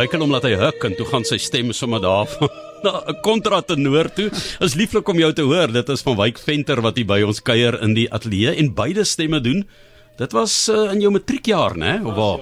duikel hom laat hy huk en toe gaan sy stem sommer daar van na 'n kontratenor toe. Is lieflik om jou te hoor. Dit is van Wyk Venter wat hier by ons kuier in die ateljee en beide stemme doen. Dit was uh, in jou matriekjaar, né? Of waar?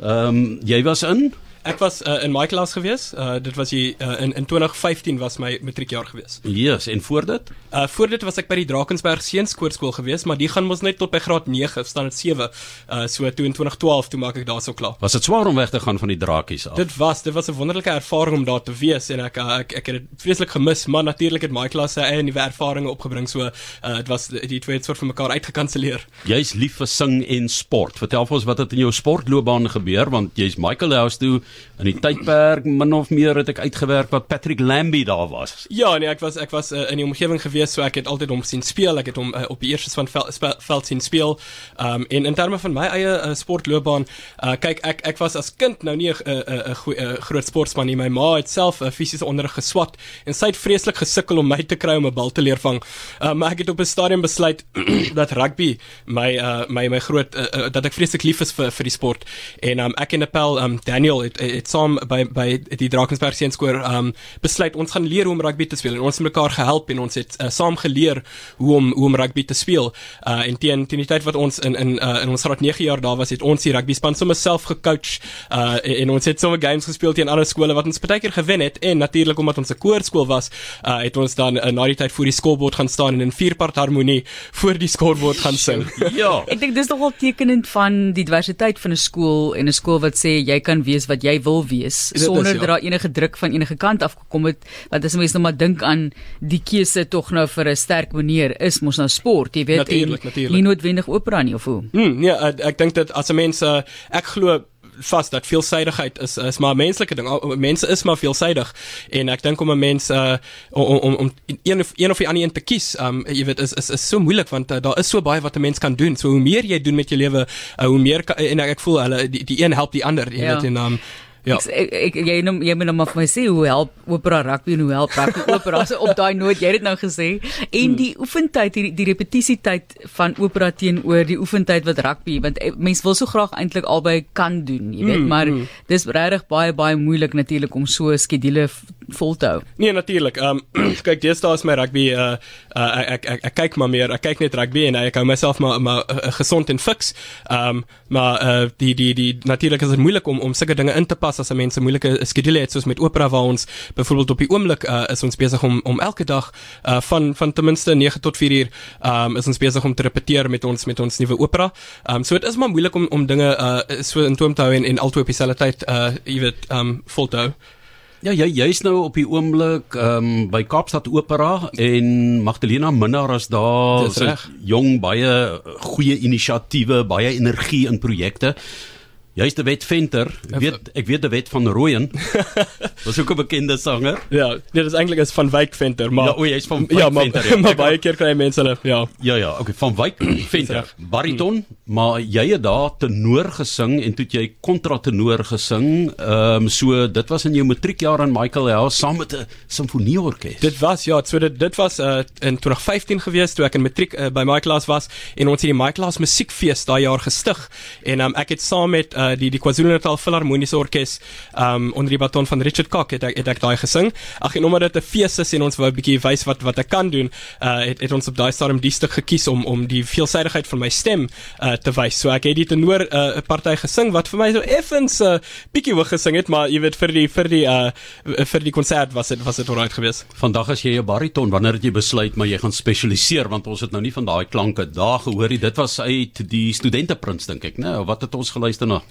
Ehm um, jy was in Ek was uh, in my klas gewees. Uh, dit was hier uh, in in 2015 was my matriekjaar gewees. Yes, en voor dit? Uh voor dit was ek by die Drakensberg Seenskoorskool gewees, maar die gaan mos net tot by graad 9, staan dit 7. Uh so toe in 2012 toe maak ek daarso klaar. Was dit swaar om weg te gaan van die drakies af? Dit was, dit was 'n wonderlike ervaring om daar te wees en ek uh, ek ek het dit vreeslik gemis, maar natuurlik het my klas sy eie nuwe ervarings opgebring, so uh dit was die twee het soort van mekaar uitgekanselleer. Jy's lief vir sing en sport. Vertel vir ons wat het in jou sportloopbaan gebeur want jy's Michael House toe in die tydperk min of meer het ek uitgewerk wat Patrick Lambie daar was. Ja, nee, ek was ek was uh, in die omgewing gewees, so ek het altyd hom sien speel. Ek het hom uh, op die eerste van veld, spel, veld sien speel. Um en in terme van my eie uh, sportloopbaan, uh, kyk ek ek was as kind nou nie 'n 'n 'n groot sportsman nie. My ma het self 'n uh, fisiese onderrig geswat en sy het vreeslik gesukkel om my te kry om 'n bal te leer vang. Uh, maar ek het op 'n stadium besluit dat rugby my uh, my my groot uh, uh, dat ek vreeslik lief is vir vir die sport. En um ek en Appel um Daniel het het saam by by die Drakensberg seenskoor um besluit ons gaan leer hoe om rugby te speel en ons het mekaar gehelp en ons het uh, saam geleer hoe om hoe om rugby te speel. Uh en teen teen die tyd wat ons in in uh, in ons graad 9 jaar daar was, het ons die rugby span sommer self gecoach uh en, en ons het sommer games gespeel teen ander skole wat ons baie keer gewen het en natuurlik omdat ons 'n koorskool was, uh het ons dan uh, na die tyd voor die skoolbord gaan staan en in vierpart harmonie voor die skoolbord gaan sing. ja. Ek dink dis nogal tekenend van die diversiteit van 'n skool en 'n skool wat sê jy kan wees wat jy wil wees sonder dat ja. daar enige druk van enige kant af gekom het. Want as mense nou maar dink aan die keuse tog nou vir 'n sterk meneer is mos nou sport, jy weet, natuurlijk, natuurlijk. nie noodwendig opera nie of hoe. Hmm, nee, ek, ek dink dat as 'n mens uh, ek glo vas dat veelsidigheid is is maar 'n menslike ding. Mense is maar veelsidig en ek dink om 'n mens uh om om om een of een of die ander een te kies, um jy weet is is is so moeilik want uh, daar is so baie wat 'n mens kan doen. So hoe meer jy doen met jou lewe, uh, hoe meer kan, en ek, ek voel hulle die, die een help die ander, jy ja. weet en um Ja. Ek, ek, ek jy nou jy moet nou maar vir my sê hoe help opera rugby en hoe help rugby opera so op daai noot jy het dit nou gesê en hmm. die oefentyd die, die repetisietyd van opera teenoor die oefentyd wat rugby want eh, mense wil so graag eintlik albei kan doen jy weet mm, maar mm. dis regtig baie baie moeilik natuurlik om so 'n skedule vol te hou. Nee natuurlik. Ehm um, kyk deesdae is my rugby uh, uh ek, ek ek ek kyk maar meer ek kyk net rugby en ek hou myself maar maar uh, gesond en fiks. Ehm um, maar uh die die die natuurlik is dit moeilik om om sulke dinge in te pas as 'n mens 'n moeilike skedule het soos met opera waar ons byvoorbeeld op die oomblik uh, is ons besig om om elke dag uh, van van ten minste 9 tot 4 uur um, is ons besig om te repeteer met ons met ons nuwe opera. Um, so dit is maar moeilik om om dinge uh, so in toom te hou en en altyd op dieselfde tyd uh jy weet um vol te hou. Ja, jy jy's nou op die oomblik ehm um, by Kaapstad Opera en Magdalena Minnar is daar. Dis jong baie goeie inisiatiewe, baie energie in projekte. Jy's die wet venter. Ek weet ek weet die wet van Rooyen. Was ook 'n bekende sanger. Ja, nee, dit is eintlik is van Wyk Venter, maar Ja, o, jy's van Wyk ja, maar, Venter. Ja, maar baie keer kry mense hulle, ja. Ja, ja, okay, van Wyk Venter. Bariton, maar jy het daar tenor gesing en toe jy kontratenor gesing. Ehm um, so dit was in jou matriekjaar aan Michael House saam met 'n simfonieorkes. Dit was ja, so dit dit was uh, in 2015 gewees toe ek in matriek uh, by Michael House was en ons het die Michael House musiekfees daai jaar gestig en um, ek het saam met uh, uh, die die KwaZulu-Natal Filharmoniese Orkees um onder die baton van Richard Kok het ek het ek daai gesing. Ag en omdat dit 'n fees is en ons wou 'n bietjie wys wat wat ek kan doen, uh het, het ons op daai stadium die stuk gekies om om die veelsidigheid van my stem uh te wys. So ek het die tenor 'n uh, party gesing wat vir my so effens 'n uh, bietjie hoog gesing het, maar jy weet vir die vir die uh vir die konsert was dit was dit alright geweest. Vandag as jy 'n bariton, wanneer het jy besluit maar jy gaan spesialiseer want ons het nou nie van daai klanke daar gehoor nie. Dit was uit die studenteprins dink ek, né? Wat het ons geluister na?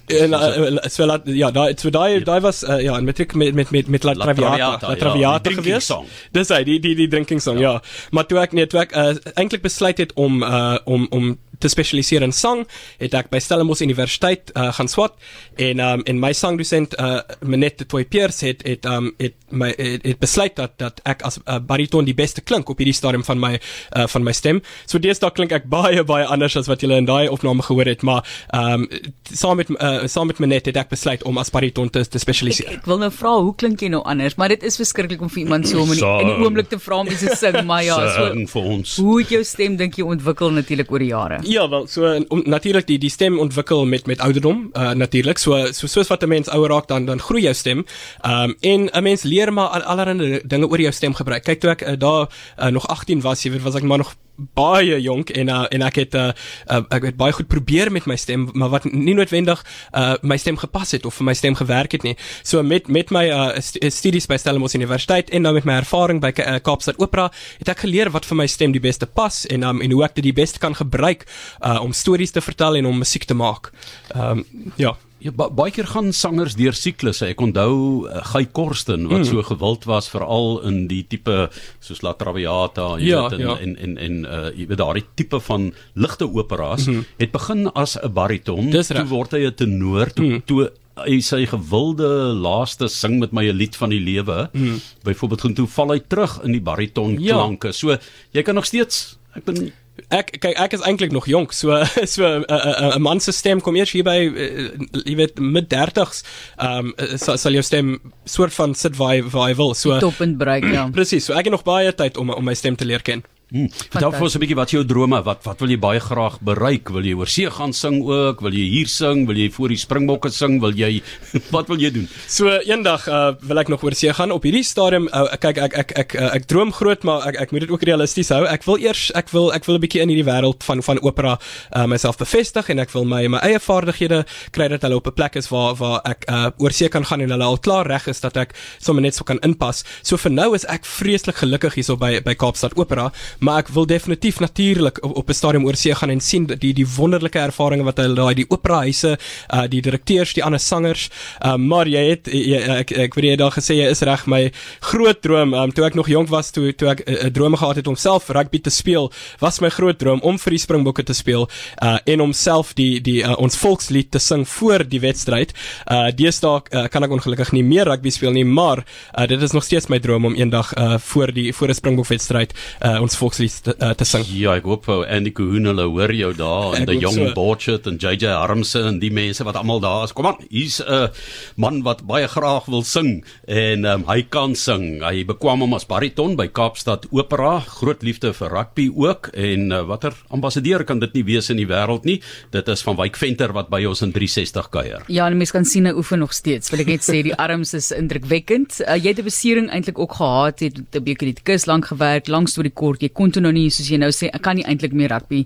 So laat ja, daai so daai daai was uh, ja, in matriek met met met met La Traviata, La Traviata ja, gewees. Dis hy, die die die drinking song, ja. ja. Maar toe ek nee, toe ek uh, eintlik besluit het om uh, om om te spesialiseer in sang, het ek by Stellenbosch Universiteit uh, gaan swat en um, en my sangdosent uh, Menette Toy Pierce het het um, het my het, het besluit dat dat ek as uh, bariton die beste klink op hierdie stadium van my uh, van my stem. So deesdae klink ek baie baie anders as wat julle in daai opname gehoor het, maar um, saam met uh, saam met Menette het ek besluit om as bariton te, te spesialiseer. Ek, ek wil nou vra hoe klink jy nou anders, maar dit is verskriklik om vir iemand so om in die, in die oomblik te vra om iets te sing, maar ja, so vir ons. Hoe het jou stem dink jy ontwikkel natuurlik oor die jare? Ja, wel so natuurlik die die stem ontwikkel met met ouderdom, uh natuurlik. So so soos wat 'n mens ouer raak dan dan groei jou stem. Um en 'n mens leer maar allerlei dinge oor jou stem gebruik. Kyk toe ek uh, daar uh, nog 18 was, jy weet, was ek maar nog baie jonk en uh, en ek het uh, uh, ek het baie goed probeer met my stem maar wat nie noodwendig uh, my stem gepas het of vir my stem gewerk het nie. So met met my uh, studies by Stellenbosch Universiteit en nou met my ervaring by uh, Kaapstad Opera het ek geleer wat vir my stem die beste pas en um, en hoe ek dit die beste kan gebruik uh, om stories te vertel en om musiek te maak. Ehm um, ja. Ja, ba baie keer gaan sangers deur siklusse. Ek onthou uh, Guy Korsten wat mm. so gewild was veral in die tipe soos La Traviata ja, weet, ja. en en en uh jy weet daardie tipe van ligte operas mm -hmm. het begin as 'n bariton, toe word hy 'n tenor, toe mm. toe hy sy gewilde laaste sing met my 'n lied van die lewe. Mm. Byvoorbeeld toe val hy terug in die bariton klanke. Ja. So jy kan nog steeds ek ben ek kyk ek is eintlik nog jonk so so 'n uh, uh, uh, man se stem kom eers hier by uh, jy weet mid 30s ehm um, sal, sal jou stem soort van sit waar hy, waar hy wil so top en bereik ja. Presies so ek het nog baie tyd om om my stem te leer ken Hmm. Vertel vir ons 'n bietjie wat jou drome, wat wat wil jy baie graag bereik? Wil jy oor see gaan sing ook? Wil jy hier sing? Wil jy voor die Springbokke sing? Wil jy wat wil jy doen? So eendag uh, wil ek nog oor see gaan. Op hierdie stadium uh, kyk ek ek ek ek, uh, ek droom groot, maar ek ek moet dit ook realisties hou. Ek wil eers ek wil ek wil 'n bietjie in hierdie wêreld van van opera uh, myself bevestig en ek wil my my eie vaardighede kry dat hulle op 'n plek is waar waar ek uh, oor see kan gaan en hulle al klaar reg is dat ek sommer net so kan inpas. So vir nou is ek vreeslik gelukkig hierso by by Kaapstad Opera maar ek wil definitief natuurlik op, op 'n stadium oor see gaan en sien die die wonderlike ervarings wat hulle daai die opera huise uh, die direkteurs die ander sangers uh, maar jy het jy, ek ek weet jy daar gesê jy is reg my groot droom um, toe ek nog jonk was toe toe ek 'n uh, droom gehad het om self rugby te speel was my groot droom om vir die Springbokke te speel uh, en om self die die uh, ons volkslied te sing voor die wedstryd. Uh, deesdae uh, kan ek ongelukkig nie meer rugby speel nie maar uh, dit is nog steeds my droom om eendag uh, voor die voor 'n Springbok wedstryd uh, ons volkslied te, uh, te sing. Ja, ek hoop ou Andy Kuhn hulle hoor jou daar en die jong so. Borchet en JJ Harmse en die mense wat almal daar is. Kom aan, hier's 'n uh, man wat baie graag wil sing en um, hy kan sing. Hy bekwam hom as bariton by Kaapstad Opera. Groot liefde vir rugby ook en uh, watter ambassadeur kan dit nie wees in die wêreld nie. Dit is van Wyk Venter wat by ons in 360 kuier. Ja, en mense kan sien hy oefen nog steeds. Wil ek net sê die arms is indrukwekkend. Uh, jy het 'n besering eintlik ook gehad, het 'n bietjie die kus lank gewerk, langs toe die kort. Jy kon toe nou nie soos jy nou sê ek kan nie eintlik meer rugby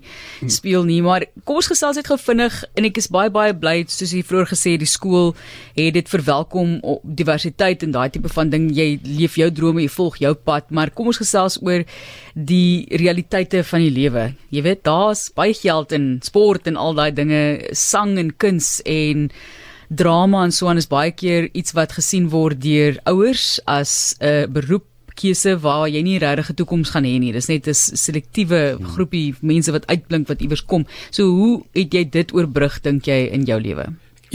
speel nie maar kom ons gesels net gou vinnig en ek is baie baie bly soos jy vroeër gesê die skool het dit verwelkom diversiteit en daai tipe van ding. Jy leef jou drome jy volg jou pad maar kom ons gesels oor die realiteite van die lewe. Jy weet daar's baie geld in sport en al daai dinge sang en kuns en drama en so aan is baie keer iets wat gesien word deur ouers as 'n uh, beroep keuse waar jy nie regtig 'n toekoms gaan hê nie. Dis net 'n selektiewe groepie mense wat uitblink wat iewers kom. So hoe het jy dit oorbrug dink jy in jou lewe?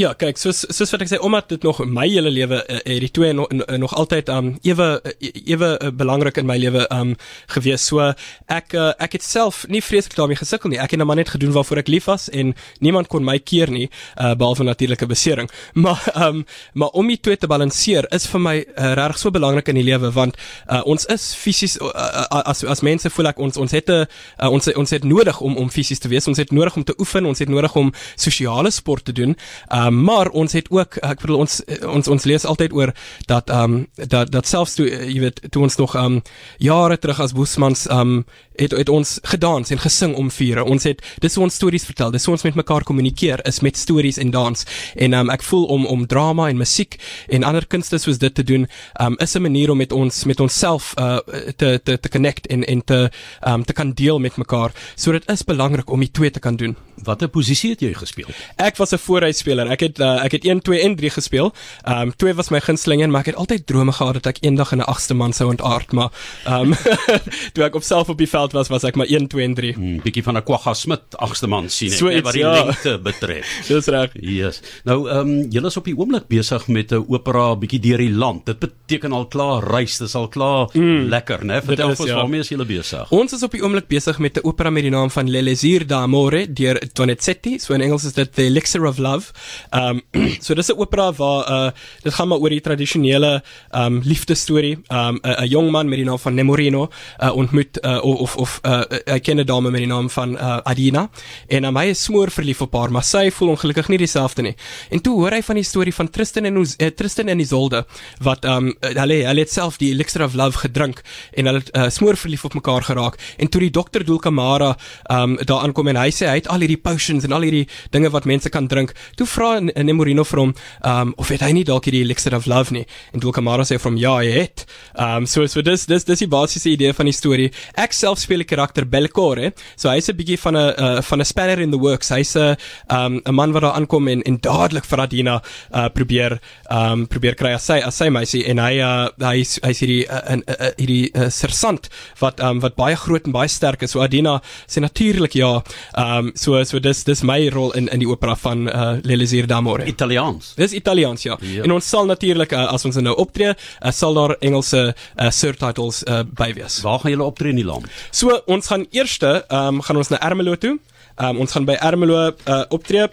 Ja, kyk, soos soos wat ek sê, omdat dit nog my hele lewe uh, het die twee nog nog altyd um ewe ewe uh, belangrik in my lewe um gewees. So ek uh, ek het self nie vreeslik daarmee gesukkel nie. Ek het net maar net gedoen waarvoor ek lief was en niemand kon my keer nie uh, behalwe natuurlike besering. Maar um maar om die twee te balanseer is vir my uh, regtig so belangrik in die lewe want uh, ons is fisies uh, as as mense voel ek ons ons het 'n uh, ons ons het nodig om om fisies te wees. Ons het nodig om te oefen, ons het nodig om sosiale sport te doen. Uh, Ehm um, maar ons het ook ek bedoel ons ons ons lees altyd oor dat ehm um, dat dat selfs toe jy weet toe ons nog ehm um, jare terug as Boesmans ehm um, het het ons gedans en gesing om vure. Ons het dis ons stories vertel. Dis ons met mekaar kommunikeer is met stories en dans. En ehm um, ek voel om om drama en musiek en ander kunste soos dit te doen ehm um, is 'n manier om met ons met onsself uh te te te connect en en te ehm um, te kan deel met mekaar. So dit is belangrik om die twee te kan doen. Watter posisie het jy gespeel? Ek was 'n vooruitspeler. Ek het uh, ek het 1 2 en 3 gespeel. Ehm um, 2 was my gunsteling en maar ek het altyd drome gehad dat ek eendag in 'n agste man sou ontaard, maar ehm um, toe ek op self op die veld was, was ek maar 1 2 en 3. Hmm, bietjie van 'n Kwagga Smit agste man sien ek, so iets, wat die ja. lengte betref. Dis reg. Yes. Nou ehm um, julle is op die oomblik besig met 'n opera bietjie deur die land. Dit beteken al klaar reis, dis al klaar mm, lekker, né? Vertel ons ja. waarmee is julle besig? Ons is op die oomblik besig met 'n opera met die naam van L'Elysir d'Amore deur Donizetti, so in Engels is dit The Elixir of Love. Ehm um, so dis 'n opera waar uh dit gaan maar oor die tradisionele ehm um, liefdesstorie. Ehm um, 'n jong man met die naam van Nemorino uh, ontmoet uh, of of 'n uh, uh, ken 'n dame met die naam van uh, Adina en uh, hy is smoor verlief op haar, maar sy voel ongelukkig nie dieselfde nie. En toe hoor hy van die storie van Tristan en uh, Tristan en Isolde wat ehm um, hulle hulle het self die elixir of love gedrink en hulle uh, smoor verlief op mekaar geraak en toe die dokter Dulcamara ehm um, daar aankom en hy sê hy het al hierdie potions en al hierdie dinge wat mense kan drink. Toe vra Nemorino vir hom um, of het hy nie dalk hierdie elixir of love nie? En Dulcamara sê from ja, hy het. Um, so so dis dis dis die basiese idee van die storie. Ek self speel die karakter Belcore. So hy's 'n bietjie van 'n uh, van 'n spanner in the works. Hy's 'n um, 'n man wat daar aankom en en dadelik vir Adina uh, probeer um, probeer kry as sy as sy meisie en hy uh, hy's hy's hierdie 'n uh, uh, hierdie uh, sersant wat um, wat baie groot en baie sterk is. So Adina sê natuurlik ja. Um, so so dis dis my rol in in die opera van uh, L'Elisir d'Amore. Italiaans. Dis Italiaans ja. ja. En ons sal natuurlik uh, as ons nou optree, uh, sal daar Engelse uh, subtitles uh, by wees. Waar gaan julle optree in die land? So ons gaan eerste um, gaan ons na Ermelo toe. Um, ons gaan by Ermelo uh, optree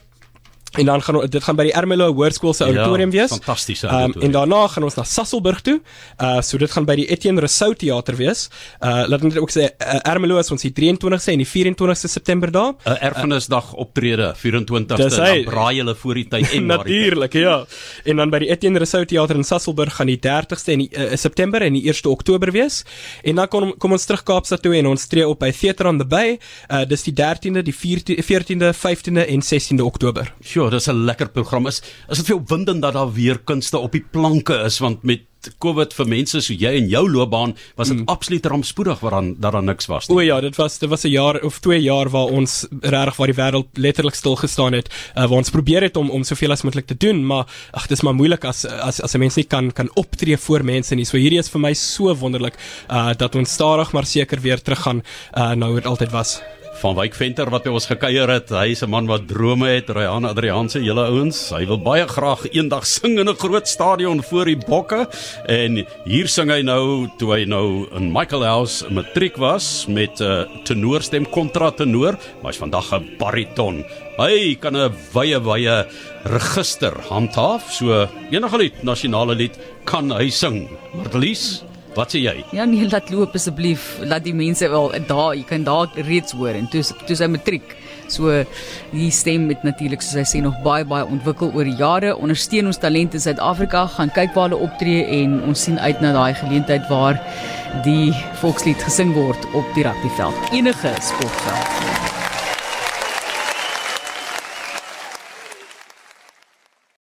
En dan gaan dit gaan by die Ermelo Hoërskool se auditorium ja, wees. Fantastiese auditorium. Um, en daarna gaan ons na Sasselburg toe. Uh so dit gaan by die Etienne Rousseau teater wees. Uh laat net ook sê uh, Ermelo is ons die 23ste en die 24ste September daar. 'n uh, Erfenisdag optrede 24ste dan braai hulle voor die tyd en Natuurlik, ja. En dan by die Etienne Rousseau teater in Sasselburg gaan die 30ste en die uh, September en die 1ste Oktober wees. En dan kom kom ons terug Kaapstad toe en ons tree op by Theater on the Bay. Uh dis die 13de, die 14de, 15de en 16de Oktober. Sure, dis 'n lekker program. Is is dit vir jou opwindend dat daar weer kunste op die planke is want met COVID vir mense so jy en jou loopbaan was dit mm. absoluut rampspoedig waaraan dat daar niks was nie. O ja, dit was dit was 'n jaar of 2 jaar waar ons regtig waar die wêreld letterlik stil gestaan het. Uh, waar ons probeer het om om soveel as moontlik te doen, maar ag dis maar moeilik as as as 'n mens nie kan kan optree voor mense nie. So hierdie is vir my so wonderlik uh dat ons stadig maar seker weer teruggaan uh nou hoe dit altyd was van Wyk Venter wat by ons gekuier het. Hy is 'n man wat drome het, Ryan Adrianse, julle ouens. Hy wil baie graag eendag sing in 'n groot stadion voor die bokke en hier sing hy nou toe hy nou in Michael House matriek was met 'n uh, tenorstem kontratenor, maar hy's vandag 'n bariton. Hy kan 'n wye wye register handhaaf, so enige lied, nasionale lied kan hy sing. Marlies Wat sê jy? Ja nee, laat loop asseblief. Laat die mense wel daar, jy kan daar reeds hoor en toe toe sy matriek. So die stem het natuurlik soos hy sê nog baie baie ontwikkel oor die jare. Ondersteun ons talente in Suid-Afrika, gaan kyk waar hulle optree en ons sien uit na daai geleentheid waar die volkslied gesing word op die rugbyveld. Enige sportveld.